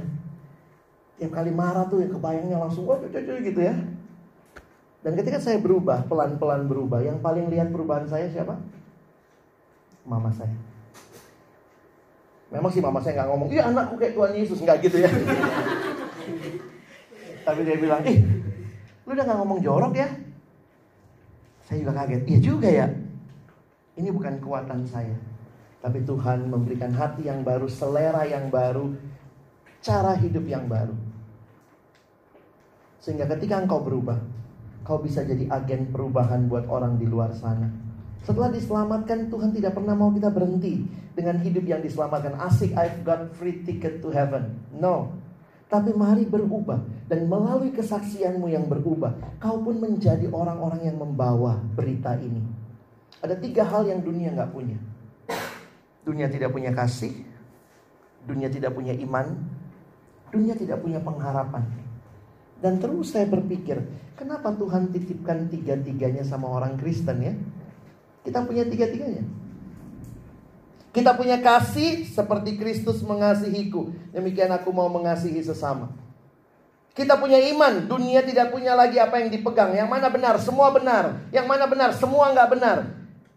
Tiap kali marah tuh ya kebayangnya langsung wah gitu ya. Dan ketika saya berubah pelan-pelan berubah yang paling lihat perubahan saya siapa? Mama saya. Memang sih mama saya nggak ngomong iya anakku kayak Tuhan Yesus nggak gitu ya. Tapi dia bilang ih lu udah nggak ngomong jorok ya saya juga kaget. Iya juga ya. Ini bukan kekuatan saya. Tapi Tuhan memberikan hati yang baru, selera yang baru, cara hidup yang baru. Sehingga ketika engkau berubah, kau bisa jadi agen perubahan buat orang di luar sana. Setelah diselamatkan, Tuhan tidak pernah mau kita berhenti dengan hidup yang diselamatkan. Asik, I've got free ticket to heaven. No. Tapi mari berubah. Dan melalui kesaksianmu yang berubah, kau pun menjadi orang-orang yang membawa berita ini. Ada tiga hal yang dunia nggak punya. Dunia tidak punya kasih, dunia tidak punya iman, dunia tidak punya pengharapan. Dan terus saya berpikir, kenapa Tuhan titipkan tiga-tiganya sama orang Kristen ya? Kita punya tiga-tiganya. Kita punya kasih seperti Kristus mengasihiku. Demikian aku mau mengasihi sesama. Kita punya iman, dunia tidak punya lagi apa yang dipegang. Yang mana benar, semua benar. Yang mana benar, semua nggak benar.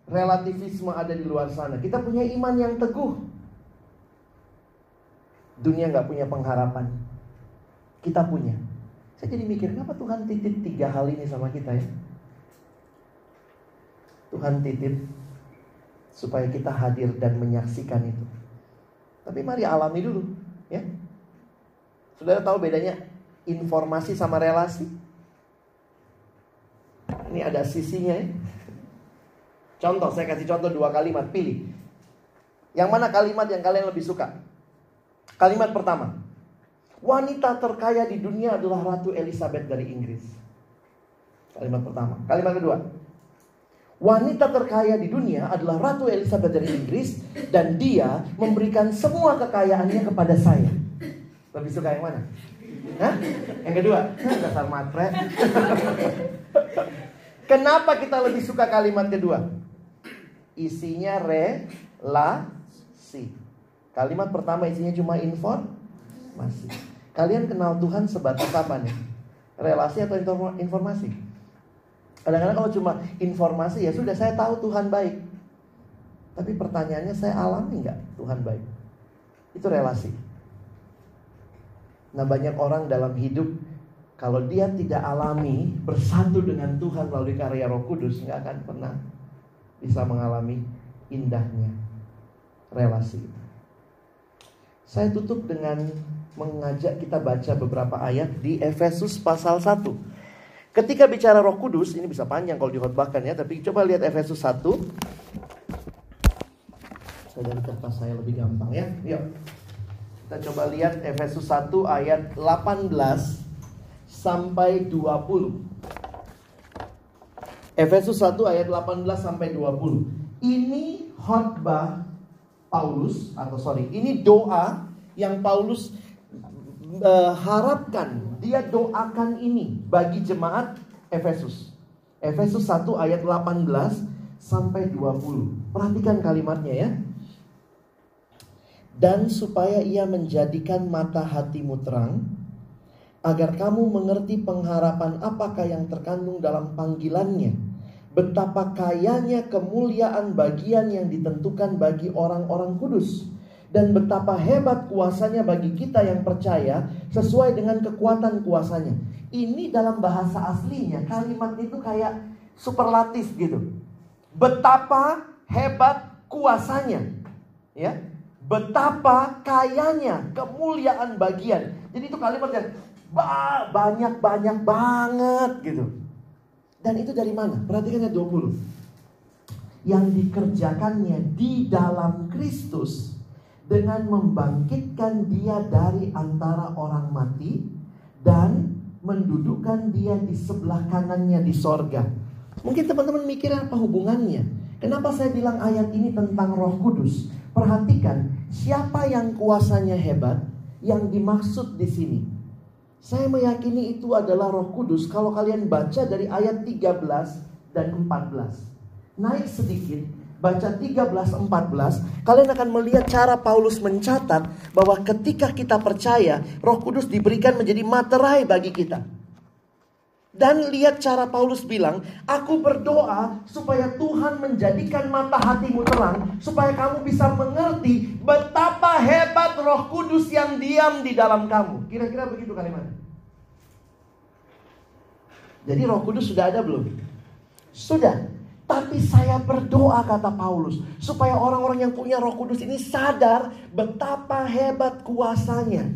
Relativisme ada di luar sana. Kita punya iman yang teguh. Dunia nggak punya pengharapan. Kita punya. Saya jadi mikir, kenapa Tuhan titip tiga hal ini sama kita ya? Tuhan titip supaya kita hadir dan menyaksikan itu. Tapi mari alami dulu, ya. Saudara tahu bedanya informasi sama relasi? Ini ada sisinya ya. Contoh, saya kasih contoh dua kalimat, pilih. Yang mana kalimat yang kalian lebih suka? Kalimat pertama. Wanita terkaya di dunia adalah Ratu Elizabeth dari Inggris. Kalimat pertama. Kalimat kedua. Wanita terkaya di dunia adalah Ratu Elizabeth dari Inggris dan dia memberikan semua kekayaannya kepada saya. Lebih suka yang mana? Hah? Yang kedua, dasar matre. Kenapa kita lebih suka kalimat kedua? Isinya relasi. Kalimat pertama isinya cuma informasi. Kalian kenal Tuhan sebatas apa nih? Relasi atau informasi? Kadang-kadang kalau cuma informasi ya sudah saya tahu Tuhan baik. Tapi pertanyaannya saya alami nggak Tuhan baik? Itu relasi. Nah banyak orang dalam hidup kalau dia tidak alami bersatu dengan Tuhan melalui karya Roh Kudus nggak akan pernah bisa mengalami indahnya relasi. Saya tutup dengan mengajak kita baca beberapa ayat di Efesus pasal 1. Ketika bicara Roh Kudus, ini bisa panjang kalau dihotbahkan ya, tapi coba lihat Efesus 1. Saya dari kertas saya lebih gampang ya. Yuk. Kita coba lihat Efesus 1 ayat 18 sampai 20. Efesus 1 ayat 18 sampai 20. Ini khotbah Paulus atau sorry, ini doa yang Paulus uh, harapkan dia doakan ini bagi jemaat Efesus. Efesus 1 ayat 18 sampai 20. Perhatikan kalimatnya ya. Dan supaya ia menjadikan mata hatimu terang, agar kamu mengerti pengharapan apakah yang terkandung dalam panggilannya, betapa kayanya kemuliaan bagian yang ditentukan bagi orang-orang kudus dan betapa hebat kuasanya bagi kita yang percaya sesuai dengan kekuatan kuasanya. Ini dalam bahasa aslinya kalimat itu kayak superlatif gitu. Betapa hebat kuasanya. Ya. Betapa kayanya kemuliaan bagian. Jadi itu kalimat yang banyak-banyak banget gitu. Dan itu dari mana? Perhatikan ayat 20. Yang dikerjakannya di dalam Kristus dengan membangkitkan dia dari antara orang mati dan mendudukkan dia di sebelah kanannya di sorga. Mungkin teman-teman mikir apa hubungannya? Kenapa saya bilang ayat ini tentang roh kudus? Perhatikan, siapa yang kuasanya hebat yang dimaksud di sini. Saya meyakini itu adalah roh kudus kalau kalian baca dari ayat 13 dan 14. Naik sedikit, baca 13-14, kalian akan melihat cara Paulus mencatat bahwa ketika kita percaya, Roh Kudus diberikan menjadi materai bagi kita. Dan lihat cara Paulus bilang, aku berdoa supaya Tuhan menjadikan mata hatimu terang, supaya kamu bisa mengerti betapa hebat Roh Kudus yang diam di dalam kamu. Kira-kira begitu kalimatnya. Jadi Roh Kudus sudah ada belum? Sudah. Tapi saya berdoa kata Paulus supaya orang-orang yang punya Roh Kudus ini sadar betapa hebat kuasanya.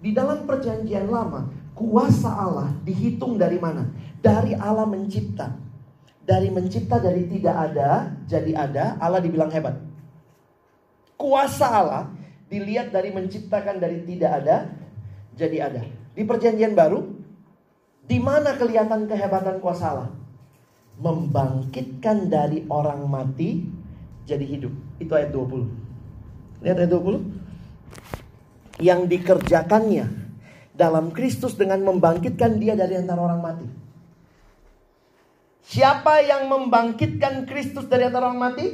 Di dalam perjanjian lama, kuasa Allah dihitung dari mana? Dari Allah mencipta. Dari mencipta dari tidak ada jadi ada, Allah dibilang hebat. Kuasa Allah dilihat dari menciptakan dari tidak ada jadi ada. Di perjanjian baru, di mana kelihatan kehebatan kuasa Allah? Membangkitkan dari orang mati jadi hidup. Itu ayat 20. Lihat ayat 20. Yang dikerjakannya dalam Kristus dengan membangkitkan dia dari antara orang mati. Siapa yang membangkitkan Kristus dari antara orang mati?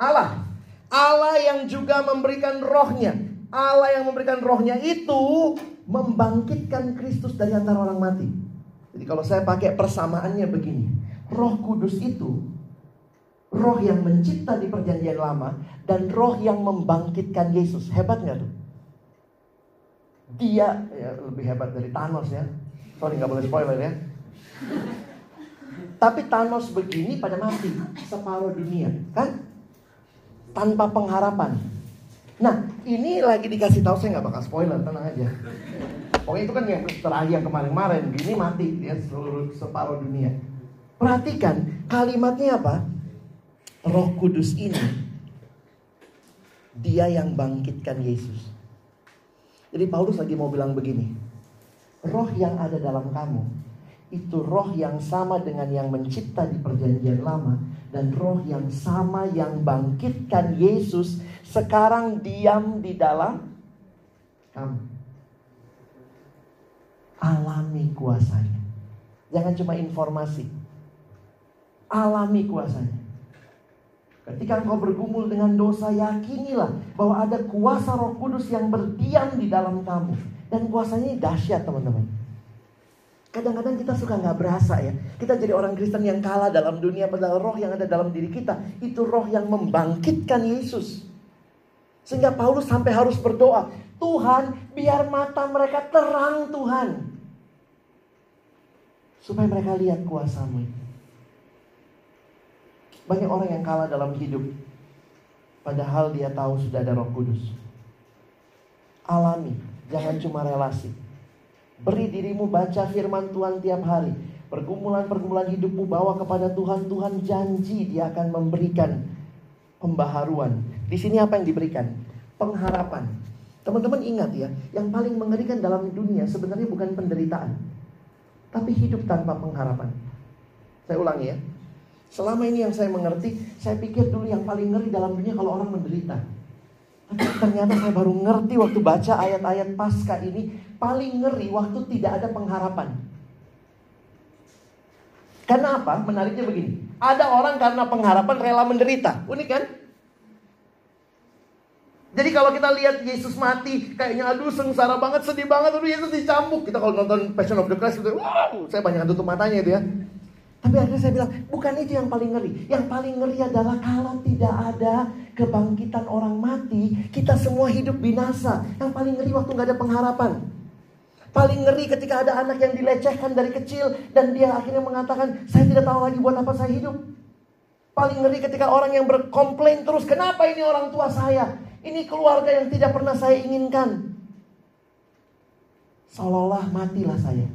Allah. Allah yang juga memberikan rohnya. Allah yang memberikan rohnya itu membangkitkan Kristus dari antara orang mati. Jadi kalau saya pakai persamaannya begini. Roh kudus itu roh yang mencipta di perjanjian lama dan roh yang membangkitkan Yesus. Hebat nggak tuh? Dia ya, lebih hebat dari Thanos ya. Sorry nggak boleh spoiler ya. Tapi Thanos begini pada mati separuh dunia, kan? Tanpa pengharapan. Nah, ini lagi dikasih tahu saya nggak bakal spoiler, tenang aja. Pokoknya itu kan yang terakhir kemarin-kemarin, gini mati dia seluruh separuh dunia. Perhatikan kalimatnya apa? Roh Kudus ini dia yang bangkitkan Yesus. Jadi Paulus lagi mau bilang begini. Roh yang ada dalam kamu itu roh yang sama dengan yang mencipta di perjanjian lama dan roh yang sama yang bangkitkan Yesus sekarang diam di dalam kamu. Alami kuasanya. Jangan cuma informasi. Alami kuasanya. Ketika engkau bergumul dengan dosa, yakinilah bahwa ada kuasa roh kudus yang berdiam di dalam kamu. Dan kuasanya dahsyat teman-teman. Kadang-kadang kita suka nggak berasa ya. Kita jadi orang Kristen yang kalah dalam dunia padahal roh yang ada dalam diri kita itu roh yang membangkitkan Yesus. Sehingga Paulus sampai harus berdoa, Tuhan biar mata mereka terang Tuhan. Supaya mereka lihat kuasamu Banyak orang yang kalah dalam hidup. Padahal dia tahu sudah ada roh kudus. Alami, jangan cuma relasi. Beri dirimu baca firman Tuhan tiap hari. Pergumulan-pergumulan hidupmu bawa kepada Tuhan. Tuhan janji dia akan memberikan pembaharuan. Di sini apa yang diberikan? Pengharapan. Teman-teman ingat ya, yang paling mengerikan dalam dunia sebenarnya bukan penderitaan. Tapi hidup tanpa pengharapan. Saya ulangi ya. Selama ini yang saya mengerti, saya pikir dulu yang paling ngeri dalam dunia kalau orang menderita. Tapi ternyata saya baru ngerti waktu baca ayat-ayat pasca ini paling ngeri waktu tidak ada pengharapan. Karena apa? Menariknya begini. Ada orang karena pengharapan rela menderita. Unik kan? Jadi kalau kita lihat Yesus mati, kayaknya aduh sengsara banget, sedih banget, aduh Yesus dicambuk. Kita kalau nonton Passion of the Christ, gitu, wow, saya banyak tutup matanya itu ya. Tapi akhirnya saya bilang, bukan itu yang paling ngeri. Yang paling ngeri adalah kalau tidak ada kebangkitan orang mati, kita semua hidup binasa. Yang paling ngeri waktu nggak ada pengharapan. Paling ngeri ketika ada anak yang dilecehkan dari kecil dan dia akhirnya mengatakan, saya tidak tahu lagi buat apa saya hidup. Paling ngeri ketika orang yang berkomplain terus, kenapa ini orang tua saya? Ini keluarga yang tidak pernah saya inginkan. Seolah-olah matilah saya.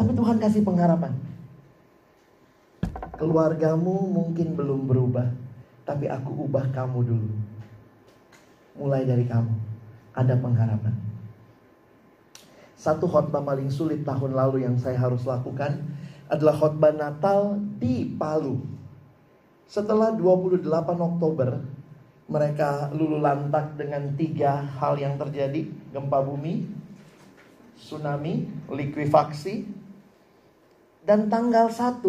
Tapi Tuhan kasih pengharapan. Keluargamu mungkin belum berubah, tapi aku ubah kamu dulu. Mulai dari kamu, ada pengharapan. Satu khotbah paling sulit tahun lalu yang saya harus lakukan adalah khotbah Natal di Palu. Setelah 28 Oktober, mereka lulu lantak dengan tiga hal yang terjadi. Gempa bumi, tsunami, likuifaksi, dan tanggal 1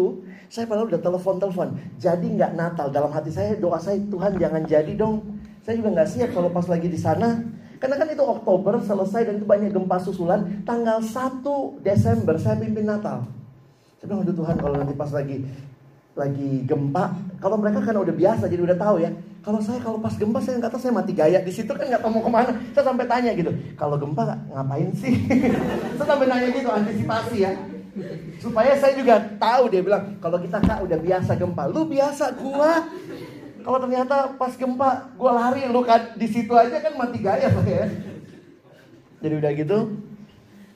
saya padahal udah telepon-telepon. Jadi nggak Natal. Dalam hati saya doa saya Tuhan jangan jadi dong. Saya juga nggak siap kalau pas lagi di sana. Karena kan itu Oktober selesai dan itu banyak gempa susulan. Tanggal 1 Desember saya pimpin Natal. Saya bilang, Tuhan kalau nanti pas lagi lagi gempa, kalau mereka kan udah biasa jadi udah tahu ya. Kalau saya kalau pas gempa saya nggak tahu saya mati gaya di situ kan nggak tahu mau ke mana. Saya sampai tanya gitu, kalau gempa ngapain sih? saya sampai nanya gitu antisipasi ya. Supaya saya juga tahu dia bilang kalau kita kak udah biasa gempa, lu biasa gua. Kalau ternyata pas gempa gua lari lu kan di situ aja kan mati gaya ya. Jadi udah gitu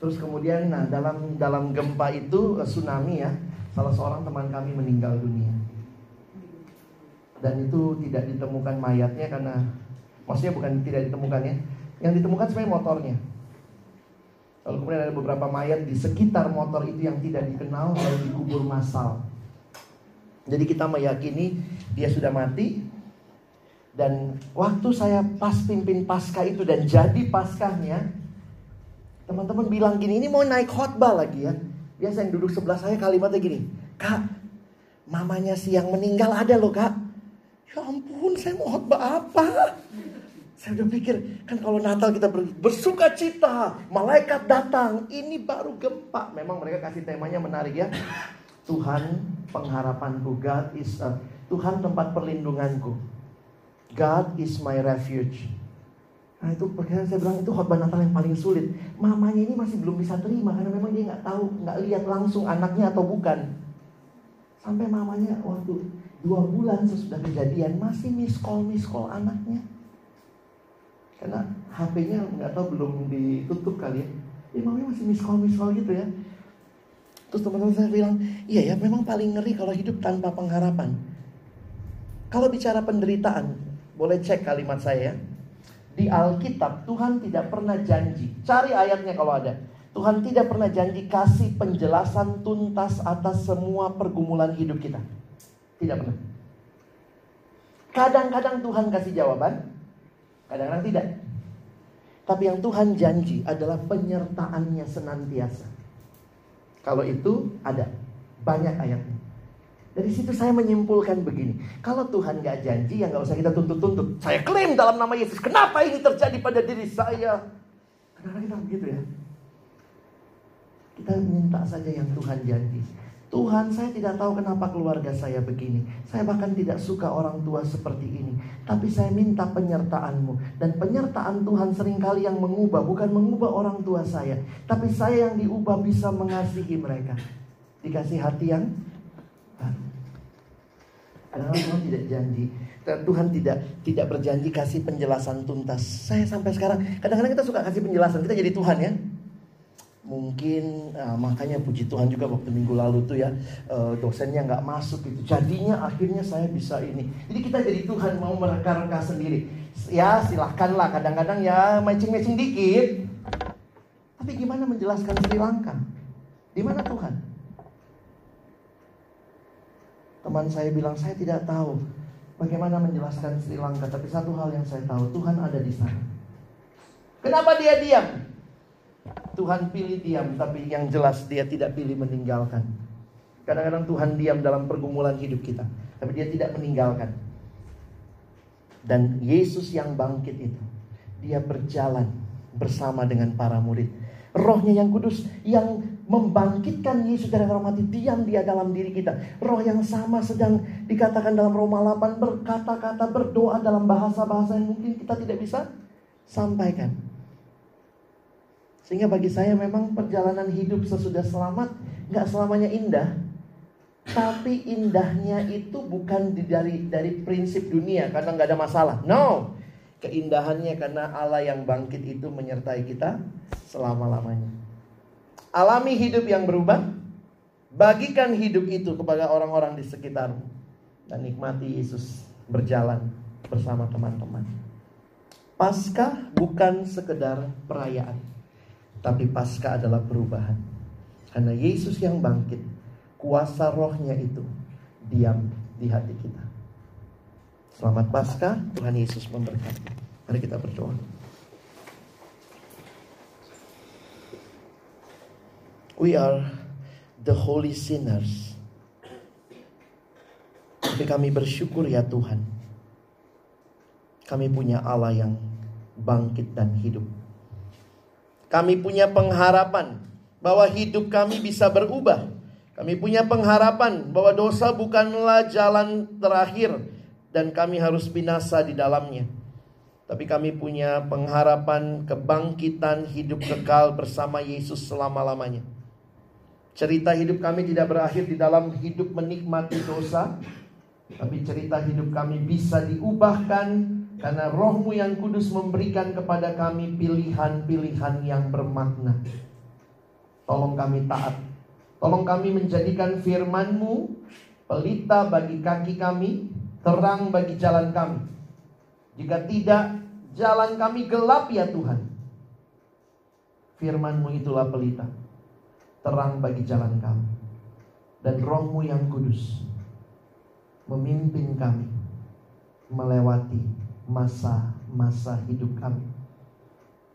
Terus kemudian nah dalam dalam gempa itu eh, tsunami ya, salah seorang teman kami meninggal dunia. Dan itu tidak ditemukan mayatnya karena maksudnya bukan tidak ditemukan ya. Yang ditemukan sebenarnya motornya. Lalu kemudian ada beberapa mayat di sekitar motor itu yang tidak dikenal lalu dikubur massal. Jadi kita meyakini dia sudah mati dan waktu saya pas pimpin pasca itu dan jadi paskahnya teman-teman bilang gini, ini mau naik khotbah lagi ya. Biasa yang duduk sebelah saya kalimatnya gini, Kak, mamanya si yang meninggal ada loh kak. Ya ampun, saya mau khotbah apa? Saya udah pikir, kan kalau Natal kita bersuka cita, malaikat datang, ini baru gempa. Memang mereka kasih temanya menarik ya. Tuhan pengharapanku, God is a, Tuhan tempat perlindunganku. God is my refuge. Nah itu perkiraan saya bilang itu khotbah Natal yang paling sulit. Mamanya ini masih belum bisa terima karena memang dia nggak tahu, nggak lihat langsung anaknya atau bukan. Sampai mamanya waktu dua bulan sesudah kejadian masih miss call miss call anaknya. Karena HP-nya nggak tahu belum ditutup kali ya. Ya mamanya masih miss call gitu ya. Terus teman-teman saya bilang, iya ya memang paling ngeri kalau hidup tanpa pengharapan. Kalau bicara penderitaan, boleh cek kalimat saya ya. Di Alkitab Tuhan tidak pernah janji. Cari ayatnya kalau ada. Tuhan tidak pernah janji kasih penjelasan tuntas atas semua pergumulan hidup kita. Tidak pernah. Kadang-kadang Tuhan kasih jawaban, kadang-kadang tidak. Tapi yang Tuhan janji adalah penyertaannya senantiasa. Kalau itu ada banyak ayatnya. Dari situ saya menyimpulkan begini. Kalau Tuhan gak janji ya gak usah kita tuntut-tuntut. Saya klaim dalam nama Yesus. Kenapa ini terjadi pada diri saya? Kenapa kita begitu ya? Kita minta saja yang Tuhan janji. Tuhan saya tidak tahu kenapa keluarga saya begini. Saya bahkan tidak suka orang tua seperti ini. Tapi saya minta penyertaanmu. Dan penyertaan Tuhan sering kali yang mengubah. Bukan mengubah orang tua saya. Tapi saya yang diubah bisa mengasihi mereka. Dikasih hati yang baru. Karena Tuhan tidak janji. Tuhan tidak tidak berjanji kasih penjelasan tuntas. Saya sampai sekarang kadang-kadang kita suka kasih penjelasan. Kita jadi Tuhan ya mungkin uh, makanya puji Tuhan juga waktu minggu lalu tuh ya uh, dosennya nggak masuk gitu. Jadinya akhirnya saya bisa ini. Jadi kita jadi Tuhan mau mereka-reka sendiri. Ya silahkanlah. Kadang-kadang ya matching-matching dikit. Tapi gimana menjelaskan Sri Lanka? Di mana Tuhan? Teman saya bilang saya tidak tahu bagaimana menjelaskan Sri Lanka tapi satu hal yang saya tahu Tuhan ada di sana. Kenapa dia diam Tuhan pilih diam, tapi yang jelas dia tidak pilih meninggalkan. Kadang-kadang Tuhan diam dalam pergumulan hidup kita, tapi dia tidak meninggalkan. Dan Yesus yang bangkit itu, dia berjalan bersama dengan para murid. Rohnya yang kudus yang membangkitkan Yesus dari orang mati diam dia dalam diri kita. Roh yang sama sedang dikatakan dalam Roma 8 berkata-kata berdoa dalam bahasa-bahasa yang mungkin kita tidak bisa sampaikan. Sehingga bagi saya memang perjalanan hidup sesudah selamat nggak selamanya indah. Tapi indahnya itu bukan dari dari prinsip dunia karena nggak ada masalah. No, keindahannya karena Allah yang bangkit itu menyertai kita selama-lamanya. Alami hidup yang berubah, bagikan hidup itu kepada orang-orang di sekitarmu dan nikmati Yesus berjalan bersama teman-teman. Paskah bukan sekedar perayaan tapi pasca adalah perubahan. Karena Yesus yang bangkit, kuasa rohnya itu diam di hati kita. Selamat pasca, Tuhan Yesus memberkati. Mari kita berdoa. We are the holy sinners. Tapi kami bersyukur ya Tuhan. Kami punya Allah yang bangkit dan hidup. Kami punya pengharapan bahwa hidup kami bisa berubah. Kami punya pengharapan bahwa dosa bukanlah jalan terakhir dan kami harus binasa di dalamnya. Tapi kami punya pengharapan kebangkitan hidup kekal bersama Yesus selama-lamanya. Cerita hidup kami tidak berakhir di dalam hidup menikmati dosa, tapi cerita hidup kami bisa diubahkan karena rohmu yang kudus memberikan kepada kami pilihan-pilihan yang bermakna. Tolong kami taat. Tolong kami menjadikan firman-Mu pelita bagi kaki kami, terang bagi jalan kami. Jika tidak, jalan kami gelap ya Tuhan. Firman-Mu itulah pelita, terang bagi jalan kami. Dan rohmu yang kudus memimpin kami melewati masa-masa hidup kami.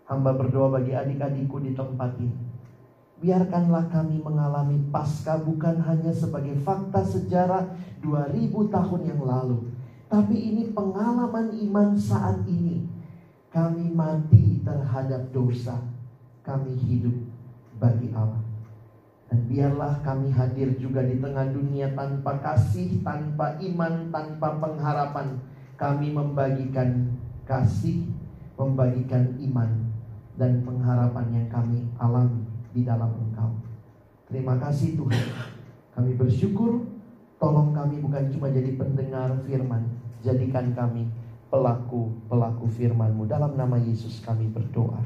Hamba berdoa bagi adik-adikku di tempat ini. Biarkanlah kami mengalami pasca bukan hanya sebagai fakta sejarah 2000 tahun yang lalu. Tapi ini pengalaman iman saat ini. Kami mati terhadap dosa. Kami hidup bagi Allah. Dan biarlah kami hadir juga di tengah dunia tanpa kasih, tanpa iman, tanpa pengharapan. Kami membagikan kasih, membagikan iman, dan pengharapan yang kami alami di dalam Engkau. Terima kasih Tuhan. Kami bersyukur, tolong kami bukan cuma jadi pendengar firman, jadikan kami pelaku-pelaku firman-Mu. Dalam nama Yesus kami berdoa.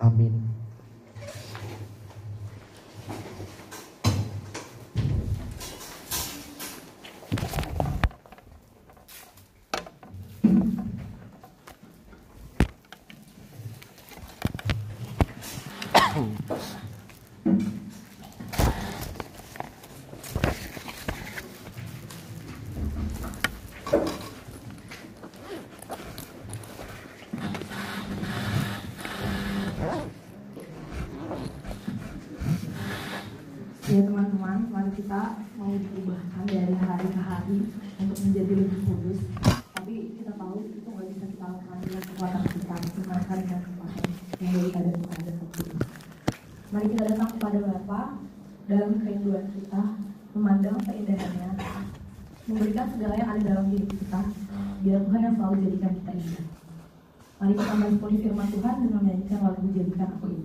Amin.
Ya teman-teman, mari kita mau diubahkan dari hari ke hari untuk menjadi lebih kudus. Tapi kita tahu itu nggak bisa kita lakukan dengan kekuatan kita, melainkan dengan kekuatan yang daripada Tuhan dan Kudus. Mari kita datang kepada Bapa dalam kerinduan kita, memandang keindahannya, memberikan segala yang ada dalam diri kita, biar Tuhan yang selalu jadikan kita indah. Mari kita meresponi firman Tuhan dengan menyanyikan lagu Jadikan Aku Indah.